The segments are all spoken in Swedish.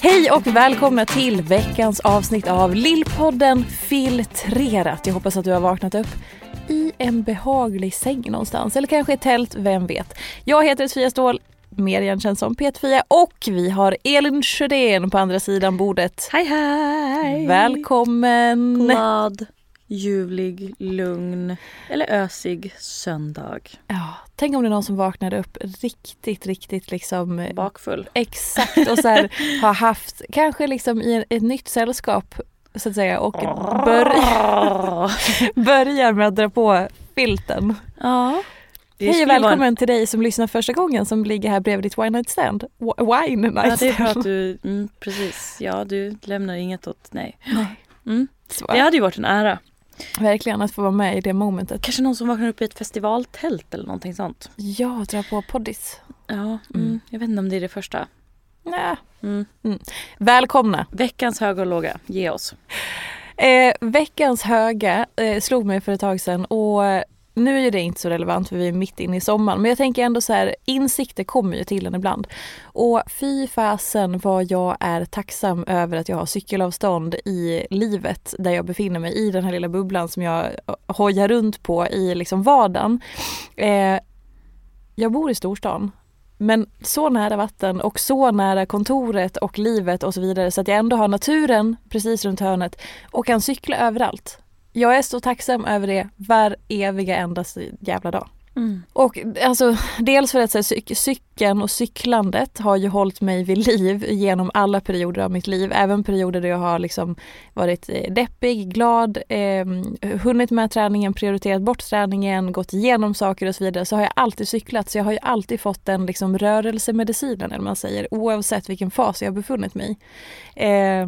Hej och välkomna till veckans avsnitt av Lillpodden Filtrerat. Jag hoppas att du har vaknat upp i en behaglig säng någonstans eller kanske ett tält, vem vet. Jag heter Sofia Ståhl, mer igenkänd som P1-Fia och vi har Elin Sjödén på andra sidan bordet. Hej hej! Välkommen! Glad, ljuvlig, lugn eller ösig söndag. Ja, tänk om det är någon som vaknade upp riktigt, riktigt liksom Bakfull. Exakt och så här, har haft, kanske liksom i ett nytt sällskap så att säga och bör, börjar med att dra på filten. Ja. Hej och välkommen en- till dig som lyssnar första gången som ligger här bredvid ditt wine night stand. Wine night Ja, det är stand. att du, mm, precis. Ja, du lämnar inget åt, nej. Nej. Mm. Det hade ju varit en ära. Verkligen att få vara med i det momentet. Kanske någon som vaknar upp i ett festivaltält eller någonting sånt. Ja, dra på poddis. Ja, mm. Mm. jag vet inte om det är det första. Nä. Mm. Välkomna! Veckans höga och låga, ge oss. Eh, veckans höga eh, slog mig för ett tag sedan och nu är ju det inte så relevant för vi är mitt inne i sommaren men jag tänker ändå så här insikter kommer ju till en ibland. Och fy fasen vad jag är tacksam över att jag har cykelavstånd i livet där jag befinner mig i den här lilla bubblan som jag hojar runt på i liksom vardagen. Eh, jag bor i storstan men så nära vatten och så nära kontoret och livet och så vidare så att jag ändå har naturen precis runt hörnet och kan cykla överallt. Jag är så tacksam över det var eviga endaste jävla dag. Mm. Och alltså dels för att så här, cyk- cykeln och cyklandet har ju hållit mig vid liv genom alla perioder av mitt liv. Även perioder där jag har liksom varit eh, deppig, glad, eh, hunnit med träningen, prioriterat bort träningen, gått igenom saker och så vidare. Så har jag alltid cyklat. Så jag har ju alltid fått den liksom rörelsemedicinen eller vad man säger oavsett vilken fas jag har befunnit mig i. Eh,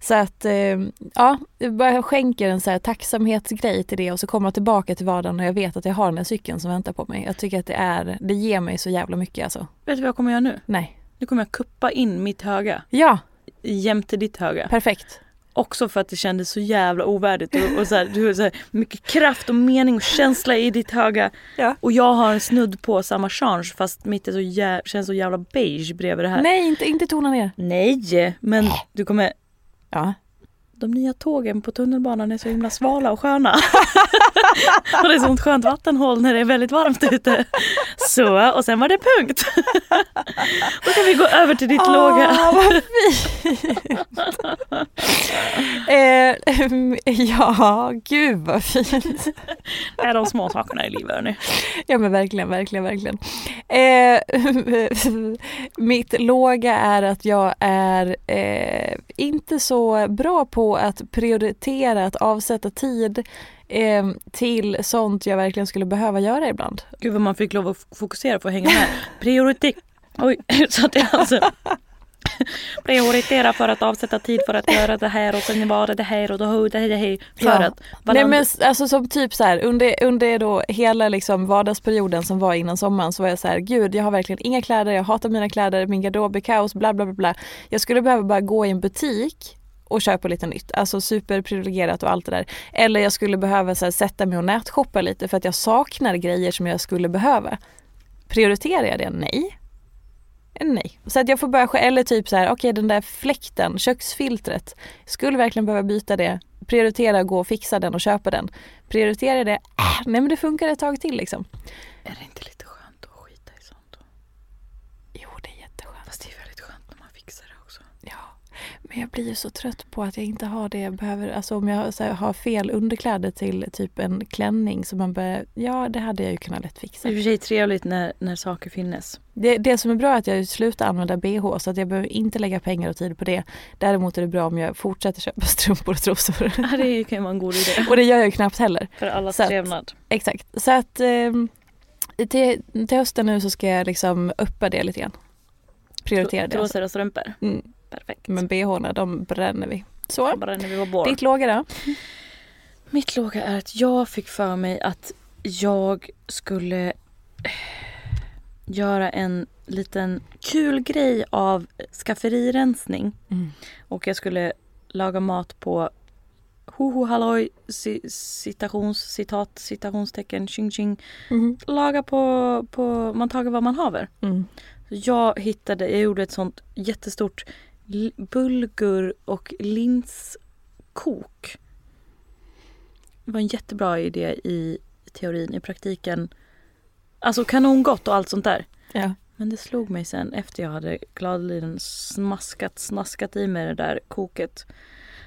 så att eh, ja, jag bara skänker en så här tacksamhetsgrej till det och så kommer jag tillbaka till vardagen och jag vet att jag har den här cykeln som väntar på mig. Jag tycker att det är, det ger mig så jävla mycket alltså. Vet du vad jag kommer göra nu? Nej. Nu kommer jag kuppa in mitt höga Ja, jämte ditt höga. perfekt. Också för att det kändes så jävla ovärdigt och, och så här, du har så här, mycket kraft och mening och känsla i ditt höga. Ja. Och jag har en snudd på samma change fast mitt är så jä- känns så jävla beige bredvid det här. Nej, inte, inte tona ner. Nej, men du kommer... Ja. De nya tågen på tunnelbanan är så himla svala och sköna. och det är sånt skönt vattenhål när det är väldigt varmt ute. Så, och sen var det punkt. Då kan vi gå över till ditt låga. Åh, vad fint! eh, ja, gud vad fint. Det är de små sakerna i livet hörni. Ja men verkligen, verkligen, verkligen. Eh, mitt låga är att jag är eh, inte så bra på att prioritera, att avsätta tid eh, till sånt jag verkligen skulle behöva göra ibland. Gud vad man fick lov att fokusera på att hänga med. Prioritet. Oj, så jag alltså. prioritera för att avsätta tid för att göra det här och sen var det det här och då det här, det här för Ja. att Nej varann- men alltså som typ så här under, under då hela liksom vardagsperioden som var innan sommaren så var jag så här gud jag har verkligen inga kläder, jag hatar mina kläder, min garderob är kaos, bla bla bla bla. Jag skulle behöva bara gå i en butik och köpa lite nytt, alltså superprivilegierat och allt det där. Eller jag skulle behöva så här, sätta mig och nätshoppa lite för att jag saknar grejer som jag skulle behöva. Prioriterar jag det? Nej. Eh, nej. Så att jag får börja eller typ så här, okej den där fläkten, köksfiltret. Skulle verkligen behöva byta det. Prioritera gå och fixa den och köpa den. Prioritera det, äh, nej men det funkar ett tag till liksom. Är det inte lite skönt att skita i sånt? då? Jo det är jätteskönt. Fast det är väldigt skönt när man fixar det också. Ja. Men jag blir ju så trött på att jag inte har det jag behöver. Alltså om jag så här, har fel underkläder till typ en klänning som man börjar, ja det hade jag ju kunnat lätt fixa. Det är i och för sig trevligt när, när saker finnes. Det, det som är bra är att jag slutar använda bh så att jag behöver inte lägga pengar och tid på det. Däremot är det bra om jag fortsätter köpa strumpor och trosor. Ja, det kan ju vara en god idé. och det gör jag ju knappt heller. För allas Så trevnad. Exakt. Så att eh, till, till hösten nu så ska jag liksom uppa det lite grann. Prioritera det. Alltså. Trosor och strumpor. Mm. Perfekt. Men bhna de bränner vi. Så. Bara när vi. Ditt låga då? Mitt låga är att jag fick för mig att jag skulle göra en liten kul grej av skafferirensning. Mm. Och jag skulle laga mat på hoho halloj ci- citations, citat, citationstecken, tjing tjing. Mhm. Laga på, på man tager vad man haver. Mm. Jag hittade, jag gjorde ett sånt jättestort bulgur och linskok. Det var en jättebra idé i teorin, i praktiken. Alltså kanongott och allt sånt där. Ja. Men det slog mig sen efter jag hade gladeligen smaskat, snaskat i mig det där koket.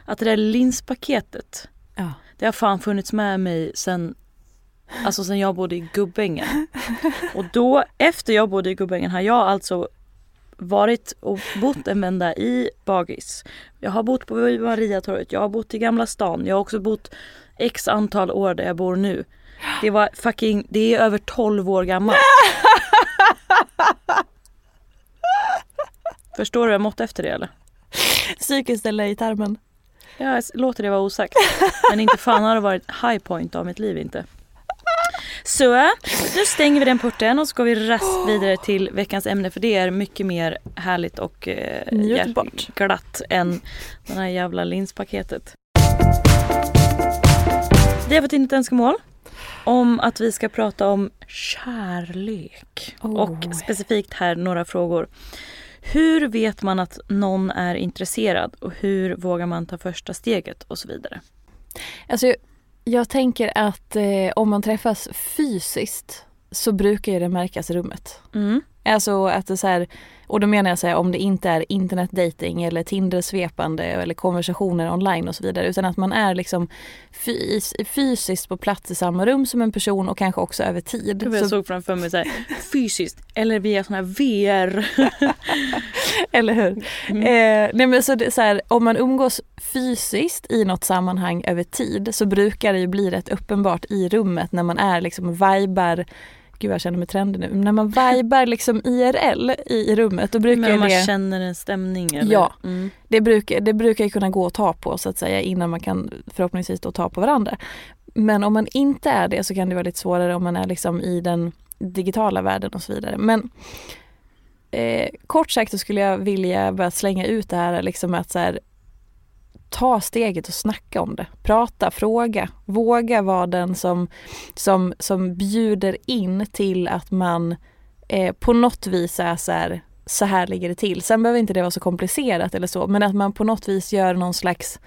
Att det där linspaketet, ja. det har fan funnits med mig sen, alltså sen jag bodde i Gubbängen. Och då, efter jag bodde i Gubbängen har jag alltså varit och bott en vända i Bagis. Jag har bott på Mariatorget, jag har bott i Gamla stan, jag har också bott x antal år där jag bor nu. Det var fucking, det är över 12 år gammalt. Förstår du? Jag mått efter det eller? Psykiskt eller i tarmen? Jag låter det vara osagt. Men inte fan har det varit high point av mitt liv inte. Så, nu stänger vi den porten och så går vi raskt vidare till veckans ämne för det är mycket mer härligt och eh, glatt än det här jävla linspaketet. Vi har fått in ett önskemål om att vi ska prata om kärlek. Oh. Och specifikt här några frågor. Hur vet man att någon är intresserad och hur vågar man ta första steget och så vidare. Alltså, jag tänker att eh, om man träffas fysiskt så brukar ju det märkas i rummet. Mm. Alltså att det så här, och då menar jag så här, om det inte är internetdating eller Tinder-svepande eller konversationer online och så vidare utan att man är liksom fys fysiskt på plats i samma rum som en person och kanske också över tid. Jag Så, såg framför mig så här, fysiskt eller via här VR. eller hur? Eh, nej men så det, så här, om man umgås fysiskt i något sammanhang över tid så brukar det ju bli rätt uppenbart i rummet när man är liksom vibar Gud jag känner mig trendig nu. När man vibar liksom IRL i, i rummet då brukar Men om man det... känner en stämning eller? Ja. Mm. Det brukar, det brukar ju kunna gå att ta på så att säga innan man kan förhoppningsvis då ta på varandra. Men om man inte är det så kan det vara lite svårare om man är liksom i den digitala världen och så vidare. Men eh, kort sagt så skulle jag vilja bara slänga ut det här liksom att så här, ta steget och snacka om det. Prata, fråga, våga vara den som, som, som bjuder in till att man eh, på något vis är så här, så här ligger det till. Sen behöver inte det vara så komplicerat eller så, men att man på något vis gör någon slags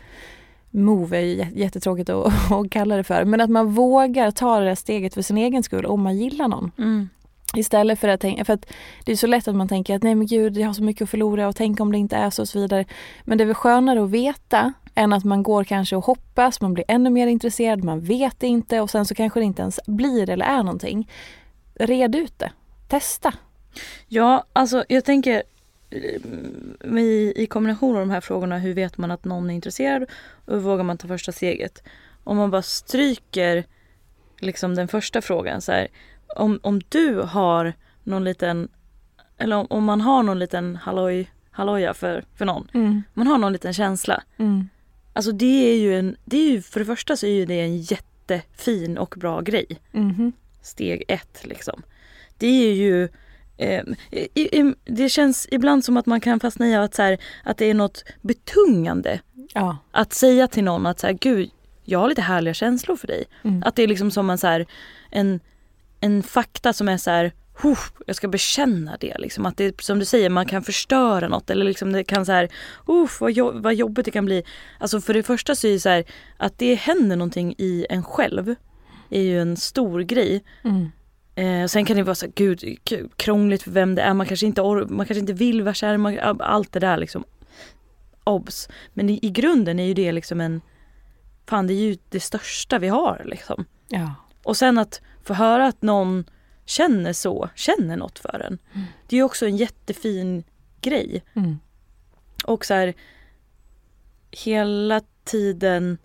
move är ju jättetråkigt att, att kalla det för, men att man vågar ta det där steget för sin egen skull om man gillar någon. Mm. Istället för att tänka, för att det är så lätt att man tänker att nej men gud jag har så mycket att förlora och tänk om det inte är så och så vidare. Men det är väl skönare att veta än att man går kanske och hoppas, man blir ännu mer intresserad, man vet inte och sen så kanske det inte ens blir eller är någonting. Red ut det, testa. Ja, alltså jag tänker eh, i, i kombination av de här frågorna, hur vet man att någon är intresserad och hur vågar man ta första steget? Om man bara stryker liksom den första frågan så här, om, om du har någon liten, eller om, om man har någon liten halloj, halloja för, för någon. Mm. Man har någon liten känsla. Mm. Alltså det är ju en, det är ju för det första så är ju det en jättefin och bra grej. Mhm. Steg ett liksom. Det är ju eh, i, i, det känns ibland som att man kan fastna i att, så här, att det är något betungande. Ja. Att säga till någon att så här, gud, jag har lite härliga känslor för dig. Mm. Att det är liksom som en, så här, en, en fakta som är så här, "Huff, jag ska bekänna det. Liksom. Att det som du säger, man kan förstöra något eller liksom det kan så här, vad, jo- vad jobbigt det kan bli. Alltså för det första så är det så här, att det händer någonting i en själv är ju en stor grej. Mm. Eh, sen kan det vara så här, gud, krångligt för vem det är, man kanske inte, man kanske inte vill vara kär, man, allt det där liksom. Obs. Men i, i grunden är ju det liksom en, fan det är ju det största vi har liksom. Ja. Och sen att få höra att någon känner så, känner något för en. Det är också en jättefin grej. Mm. Och så här, hela tiden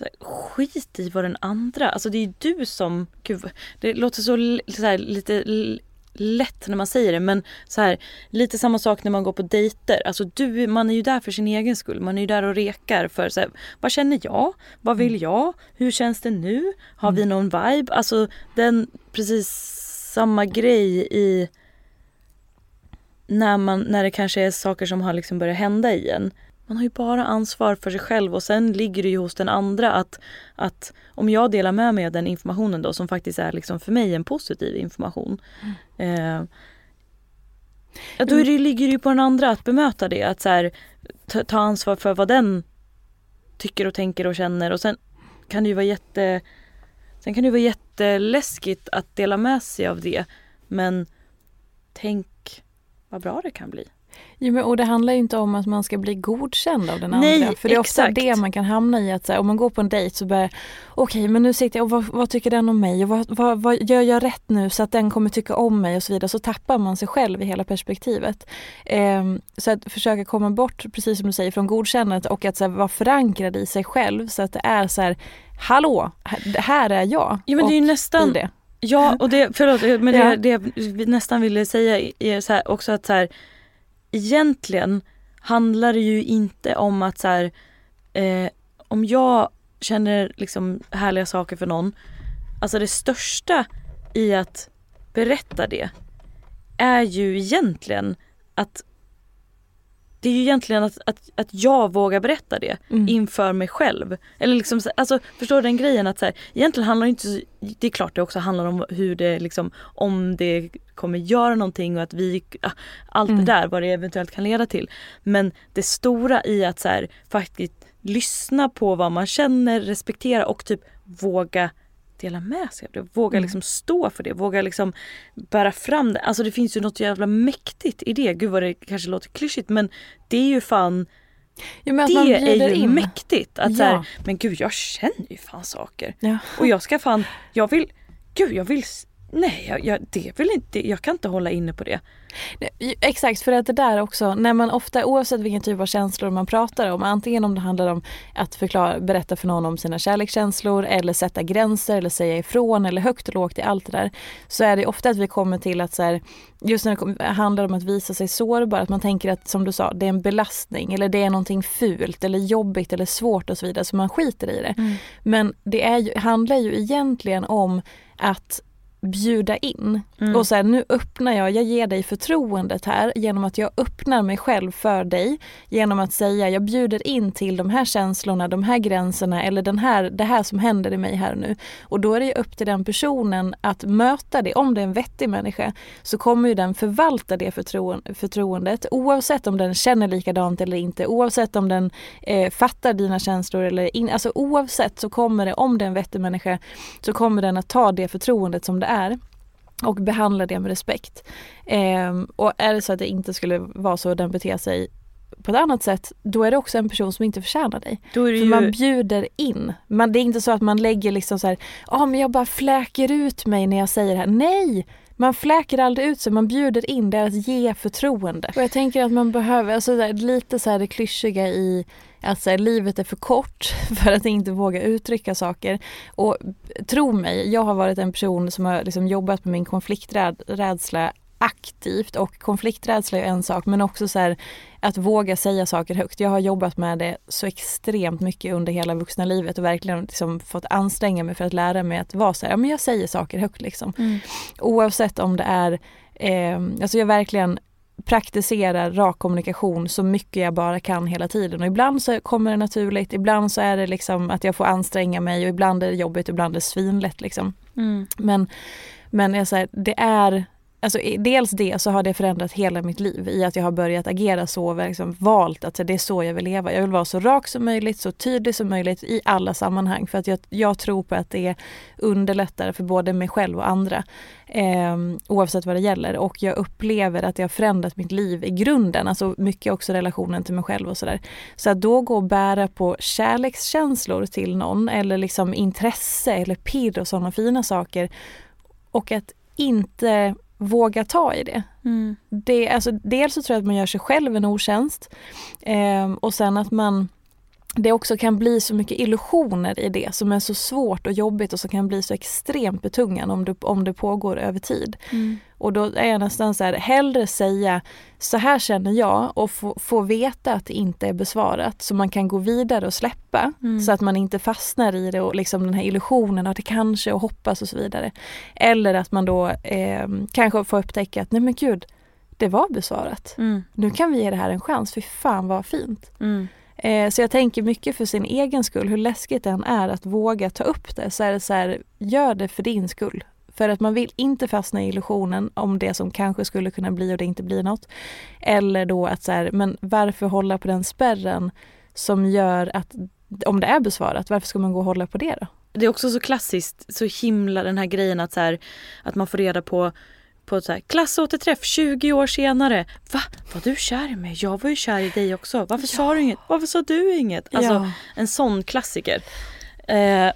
här, skit i vad den andra, alltså det är ju du som, gud, det låter så, så här, lite lätt när man säger det men så här, lite samma sak när man går på dejter. Alltså du, man är ju där för sin egen skull. Man är ju där och rekar för så här, vad känner jag? Vad vill jag? Hur känns det nu? Har vi någon vibe? Alltså den precis samma grej i när, man, när det kanske är saker som har liksom börjat hända i en. Man har ju bara ansvar för sig själv och sen ligger det ju hos den andra att, att om jag delar med mig av den informationen då som faktiskt är liksom för mig en positiv information. Eh, ja, då är det, ligger det ju på den andra att bemöta det. Att så här, ta, ta ansvar för vad den tycker och tänker och känner och sen kan det ju vara jätte Sen kan det ju vara jätteläskigt att dela med sig av det. Men tänk vad bra det kan bli. Jo, men, och det handlar ju inte om att man ska bli godkänd av den Nej, andra. För det är ofta exakt. det man kan hamna i. att så här, Om man går på en dejt så börjar okej men nu sitter jag och vad, vad tycker den om mig och vad, vad, vad gör jag rätt nu så att den kommer tycka om mig och så vidare. Så tappar man sig själv i hela perspektivet. Ehm, så att försöka komma bort, precis som du säger, från godkännandet och att så här, vara förankrad i sig själv så att det är så här, hallå, här- är jag. Ja men det är nästan det. Ja, och det, förlåt, men det, Ja. det vi nästan ville säga är så här, också att så här, egentligen handlar det ju inte om att så här, eh, om jag känner liksom härliga saker för någon, alltså det största i att berätta det är ju egentligen att det är ju egentligen att, att, att jag vågar berätta det Mm. inför mig själv. Eller liksom, så- alltså, förstår du den grejen att så här, egentligen handlar det inte det är klart det också handlar om hur det liksom, om det kommer göra någonting och att vi, ah, allt Mm. det där vad det eventuellt kan leda till. Men det stora i att så här, faktiskt lyssna på vad man känner, respektera och typ våga dela med sig av det. Våga Mm. liksom stå för det, våga liksom bära fram det. Alltså det finns ju något jävla mäktigt i det. Gud vad det kanske låter klyschigt men det är ju fan Jo, det är ju in. mäktigt. Att så Ja. här, men gud jag känner ju fan saker. Ja. Och jag ska fan, jag vill, gud jag vill, nej jag, jag, det vill inte, jag kan inte hålla inne på det. Nej, Exakt, för att det där också, när man ofta oavsett vilken typ av känslor man pratar om, antingen om det handlar om att förklara, berätta för någon om sina kärlekskänslor eller sätta gränser eller säga ifrån eller högt och lågt i allt det där. Så är det ofta att vi kommer till att så här, just när det handlar om att visa sig sårbar, att man tänker att som du sa, det är en belastning eller det är någonting fult eller jobbigt eller svårt och så vidare så man skiter i det. Men det är ju, handlar ju egentligen om att bjuda in. Mm. Och här, nu öppnar jag, jag ger dig förtroendet här genom att jag öppnar mig själv för dig. Genom att säga, jag bjuder in till de här känslorna, de här gränserna eller den här, det här som händer i mig här nu. Och då är det upp till den personen att möta det. Om det är en vettig människa så kommer ju den förvalta det förtroen- förtroendet oavsett om den känner likadant eller inte. Oavsett om den eh, fattar dina känslor eller inte. Alltså oavsett så kommer det, om det är en vettig människa, så kommer den att ta det förtroendet som det är och behandla det med respekt. Ehm, och är det så att det inte skulle vara så den beter sig på ett annat sätt, då är det också en person som inte förtjänar dig. Är För ju, man bjuder in. Man, det är inte så att man lägger liksom så här, ja men jag bara fläker ut mig när jag säger det här. Nej! Man fläker aldrig ut sig, man bjuder in, det är att ge förtroende. Och jag tänker att man behöver, alltså där, lite så här det klyschiga i att så här, livet är för kort för att inte våga uttrycka saker. Och tro mig, jag har varit en person som har liksom jobbat med min konflikträdsla aktivt och konflikträdsla är en sak men också så här, att våga säga saker högt. Jag har jobbat med det så extremt mycket under hela vuxna livet och verkligen liksom fått anstränga mig för att lära mig att vara så här, ja men jag säger saker högt liksom. Mm. Oavsett om det är, eh, alltså jag verkligen praktiserar rak kommunikation så mycket jag bara kan hela tiden. Och ibland så kommer det naturligt, ibland så är det liksom att jag får anstränga mig och ibland är det jobbigt, ibland är det svinlätt liksom. Mm. Men, men jag säger, det är Alltså, dels det så har det förändrat hela mitt liv i att jag har börjat agera så och liksom valt att det är så jag vill leva. Jag vill vara så rak som möjligt, så tydlig som möjligt i alla sammanhang för att jag, jag tror på att det underlättar för både mig själv och andra. Eh, oavsett vad det gäller och jag upplever att det har förändrat mitt liv i grunden, alltså mycket också relationen till mig själv och sådär. Så att då gå och bära på kärlekskänslor till någon eller liksom intresse eller pirr och sådana fina saker och att inte våga ta i det. Mm. det alltså, dels så tror jag att man gör sig själv en otjänst eh, och sen att man det också kan bli så mycket illusioner i det som är så svårt och jobbigt och som kan bli så extremt betungande om det, om det pågår över tid. Mm. Och då är jag nästan så här, hellre säga så här känner jag och få, få veta att det inte är besvarat så man kan gå vidare och släppa Mm. så att man inte fastnar i det och liksom den här illusionen att det kanske och hoppas och så vidare. Eller att man då eh, kanske får upptäcka att nej men gud, det var besvarat. Mm. Nu kan vi ge det här en chans, fy fan vad fint. Eh, så jag tänker mycket för sin egen skull, hur läskigt det än är att våga ta upp det. Så är det så här, gör det för din skull. För att man vill inte fastna i illusionen om det som kanske skulle kunna bli och det inte blir något. Eller då att så här, men varför hålla på den spärren som gör att om det är besvarat, varför ska man gå och hålla på det då? Det är också så klassiskt, så himla den här grejen att, så här, att man får reda på på så här, klassåterträff 20 år senare. Va? Var du kär i mig? Jag var ju kär i dig också. Varför sa du inget? Varför sa du inget? Alltså Ja. en sån klassiker. Eh,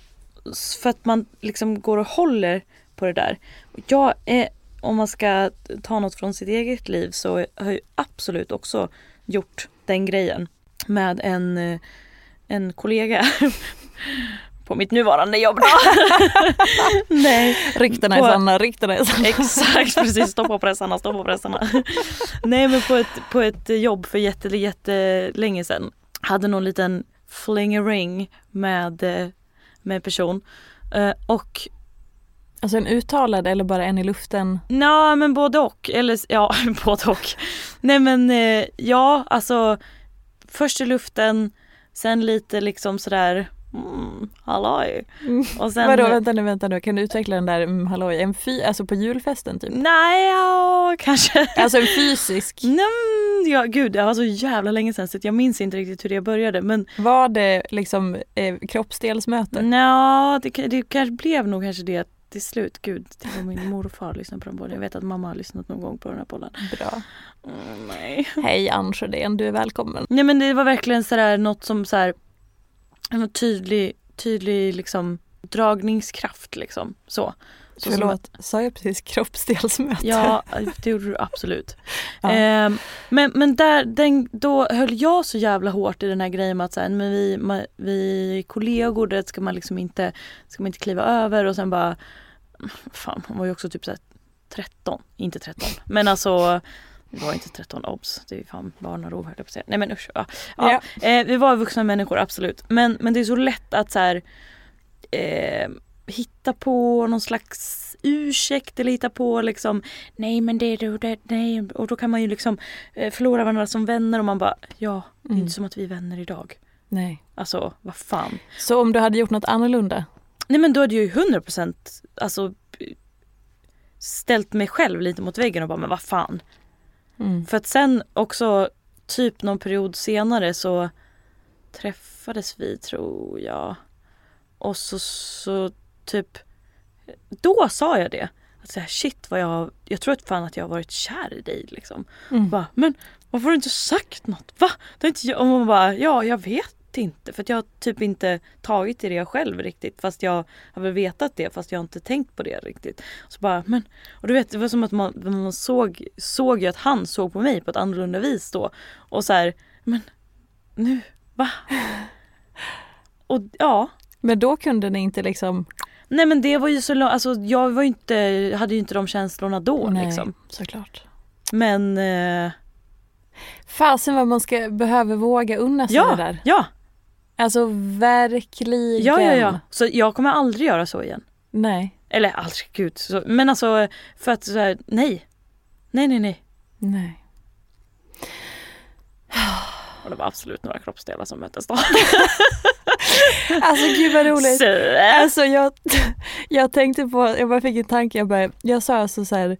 för att man liksom går och håller på det där. Jag är, om man ska ta något från sitt eget liv så har jag absolut också gjort den grejen med en, eh, en kollega på mitt nuvarande jobb. Nej. Ryktena är På- sanna, ryktena är sanna. Exakt, precis. Stå på pressarna, stå på pressarna. Nej men på ett, på ett jobb för jätte, jättelänge sedan. Hade någon liten flingering med, eh, med person. Eh, och Alltså en uttalad eller bara en i luften? Ja men både och. Eller ja, både och. Nej men eh, ja alltså först i luften, sen lite liksom sådär mm, halloj. Och sen, Vadå, vänta nu, vänta nu, kan du utveckla den där mm, halloj, en fy, alltså på julfesten typ? Nej, ja, kanske. Alltså en fysisk, men, ja, gud det var så jävla länge sedan så jag minns inte riktigt hur det började men var det liksom eh, kroppsdelsmöte? Nja, det, det kanske blev nog kanske det till slut. Gud, det var min mor och far lyssnade på den podden. Jag vet att mamma har lyssnat någon gång på den här podden. Bra. Mm, nej. Hej Ann Sjödén, du är välkommen. Nej men det var verkligen sådär något som såhär en tydlig, tydlig liksom dragningskraft liksom. Så. så Förlåt, sa jag precis kroppsdelsmöte? Ja, det gjorde du absolut. Ja. Ehm, men men där, den, då höll jag så jävla hårt i den här grejen med att så här, men vi, ma, vi kollegor, det ska man liksom inte, ska man inte kliva över och sen bara Fan, hon var ju också typ så här 13, inte 13. Men alltså vi var inte 13 obs, det är fan barnarov höll jag på att säga. Nej men usch. Ja. Ja. Eh, vi var vuxna människor absolut. Men, men det är så lätt att så här, eh, hitta på någon slags ursäkt eller hitta på liksom nej men det är det, det nej och då kan man ju liksom eh, förlora varandra som vänner och man bara ja det är Mm. inte som att vi är vänner idag. Nej. Alltså vad fan. Så om du hade gjort något annorlunda? Nej men då hade jag ju 100% alltså ställt mig själv lite mot väggen och bara men vad fan. Mm. För att sen också typ någon period senare så träffades vi tror jag. Och så, så typ då sa jag det. Att säga shit vad jag, jag tror att fan att jag har varit kär i dig liksom. Mm. Bara, men varför har du inte sagt något? Va? Det har inte jag. Och man bara, ja jag vet inte. För jag har typ inte tagit i det själv riktigt. Fast jag har väl vetat det fast jag har inte tänkt på det riktigt. Så bara, men, och du vet det var som att man, man såg, såg ju att han såg på mig på ett annorlunda vis då. Och så här, men nu, va? Och ja, Men då kunde ni inte liksom... nej men det var ju så långt, alltså jag var inte, hade ju inte de känslorna då Nej, liksom. såklart. Men eh, Fasen vad man ska behöva våga unna sig ja, det där. ja, Alltså verkligen. ja, ja, ja. Så jag kommer aldrig göra så igen. Nej. Eller aldrig, gud. Så, men alltså för att så här, nej. Nej, nej, nej. Nej. Och det var absolut några kroppsdelar som möttes då. Alltså gud vad roligt. Så. Alltså jag, jag tänkte på, jag bara fick en tanke, jag, bara, jag sa alltså så här,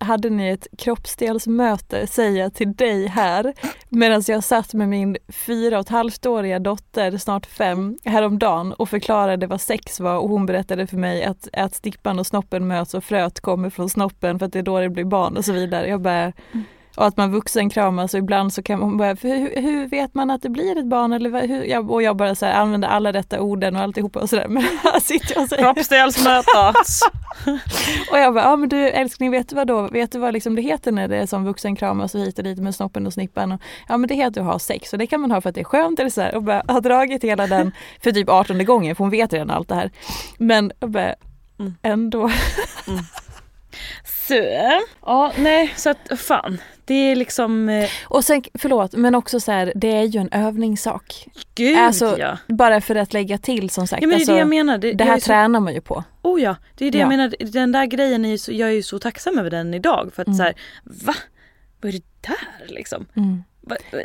hade ni ett kroppsdelsmöte, säger jag till dig här, medan jag satt med min fyra och ett halvt åriga dotter, snart fem, häromdagen och förklarade vad sex var och hon berättade för mig att, att sticpan och snoppen möts och fröet kommer från snoppen för att det är då det blir barn och så vidare. Jag bara, mm och att man vuxenkramas och ibland så kan man bara, hur, hur vet man att det blir ett barn? Eller hur, jag, och jag bara så här, använder alla rätta orden och alltihopa och sådär. Men här sitter jag och säger Kroppsdelsmötas. och jag bara, ja men du älskling vet du vad då? Vet du vad liksom det heter när det är som vuxenkramas och hit och dit med snoppen och snippan? Och, ja men det heter att ha sex och det kan man ha för att det är skönt eller så här. Och bara har dragit hela den för typ 18 gången för hon vet redan allt det här. Men jag bara, Mm. ändå. Så. Ja, nej, så att fan. Det är liksom, eh, Och sen, förlåt, men också så här, det är ju en övningssak. gud Alltså, ja. Bara för att lägga till som sagt. Ja men det är alltså, det jag menar. Det, det här är så, tränar man ju på. Oh ja, det är det Ja. jag menar. Den där grejen är ju så, jag är ju så tacksam över den idag. För att Mm. så här, va? Vad är det där liksom? Mm.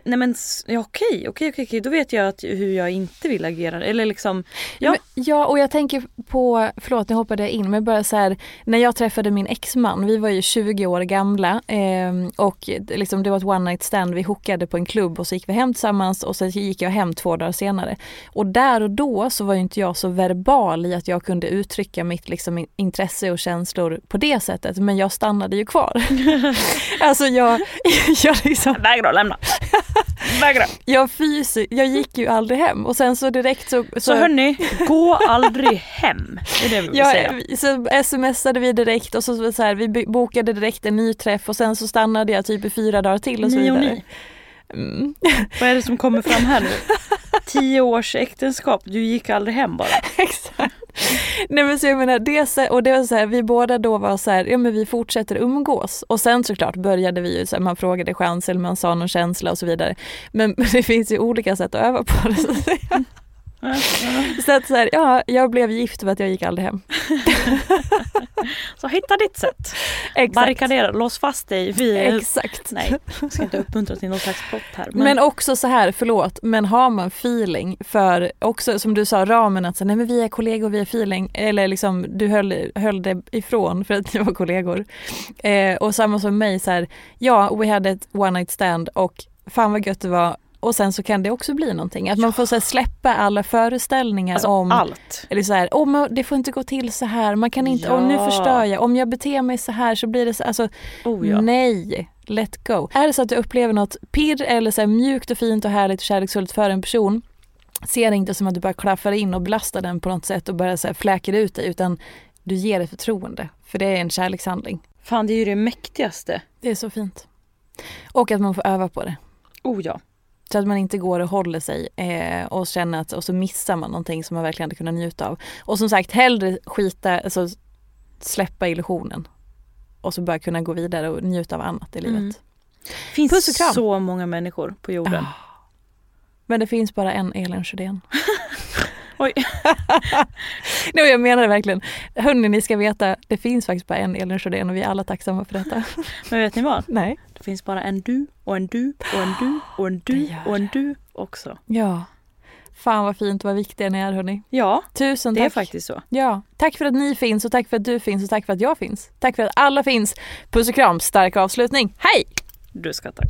Nej men ja, okej, okej, okej, okej, då vet jag att, hur jag inte vill agera. Eller liksom, ja. Men, ja, och jag tänker på, förlåt nu hoppade jag in, men bara så här, när jag träffade min exman, vi var ju 20 år gamla eh, och liksom, det var ett one night stand, vi hookade på en klubb och så gick vi hem tillsammans och så gick jag hem två dagar senare. Och där och då så var ju inte jag så verbal i att jag kunde uttrycka mitt liksom, in- intresse och känslor på det sättet, men jag stannade ju kvar. alltså jag, jag liksom Vägrar lämna. Vägrar. jag, fysi- jag gick ju aldrig hem och sen så direkt så... Så hörni, gå aldrig hem. Det är det vi vill säga. Ja, så smsade vi direkt och så, så så här, vi bo- bokade direkt en ny träff och sen så stannade jag typ i fyra dagar till och så Ni och vidare. ni. Mm. Vad är det som kommer fram här nu? Tio års äktenskap, du gick aldrig hem bara. Exakt. Nej men så jag menar, det, och det var så här, vi båda då var så här, ja men vi fortsätter umgås. Och sen såklart började vi ju, så här, man frågade chans eller man sa någon känsla och så vidare. Men det finns ju olika sätt att öva på det. Så, att säga. så att så här, ja, jag blev gift för att jag gick aldrig hem. Så hitta ditt sätt. Exakt. Barrikadera, lås fast dig vid... Exakt. Nej, jag ska inte uppmuntra till någon slags plott här. Men, Men också så här, förlåt, men har man feeling för också som du sa ramen att så, nej men vi är kollegor, vi är feeling eller liksom du höll, höll det ifrån för att ni var kollegor. Eh, och samma som mig så här, ja we hade ett one night stand och fan vad gött det var och sen så kan det också bli någonting. Att man får så släppa alla föreställningar alltså, om allt. eller så här, åh men det får inte gå till så här, man kan inte, åh nu Ja. förstör jag, om jag beter mig så här så blir det så, alltså Oh, ja. Nej, let go. Är det så att du upplever något pirr eller så mjukt och fint och härligt och kärleksfullt för en person, se det inte som att du bara klaffar in och belastar den på något sätt och bara så här fläker ut dig, utan du ger det förtroende. För det är en kärlekshandling. Fan det är ju det mäktigaste. Det är så fint. Och att man får öva på det. Oh ja. Så att man inte går och håller sig eh, och känner att och så missar man någonting som man verkligen hade kunnat njuta av. Och som sagt, hellre skita, alltså släppa illusionen. Och så bara kunna gå vidare och njuta av annat i livet. Mm. finns Puss och kram. så många människor på jorden. Ah. Men det finns bara en Elin Sjödén. Oj. Nej, jag menar det verkligen. Hörni, ni ska veta, det finns faktiskt bara en Elin Sjödén och vi är alla tacksamma för detta. Men vet ni vad? Nej. Det finns bara en du och en du och en du och en Det du och en du också. Ja. Fan vad fint och vad viktiga ni är hörni. Ja, Tusen det tack. är faktiskt så. Ja, tack för att ni finns och tack för att du finns och tack för att jag finns. Tack för att alla finns. Puss och kram, stark avslutning. Hej! Du ska tack.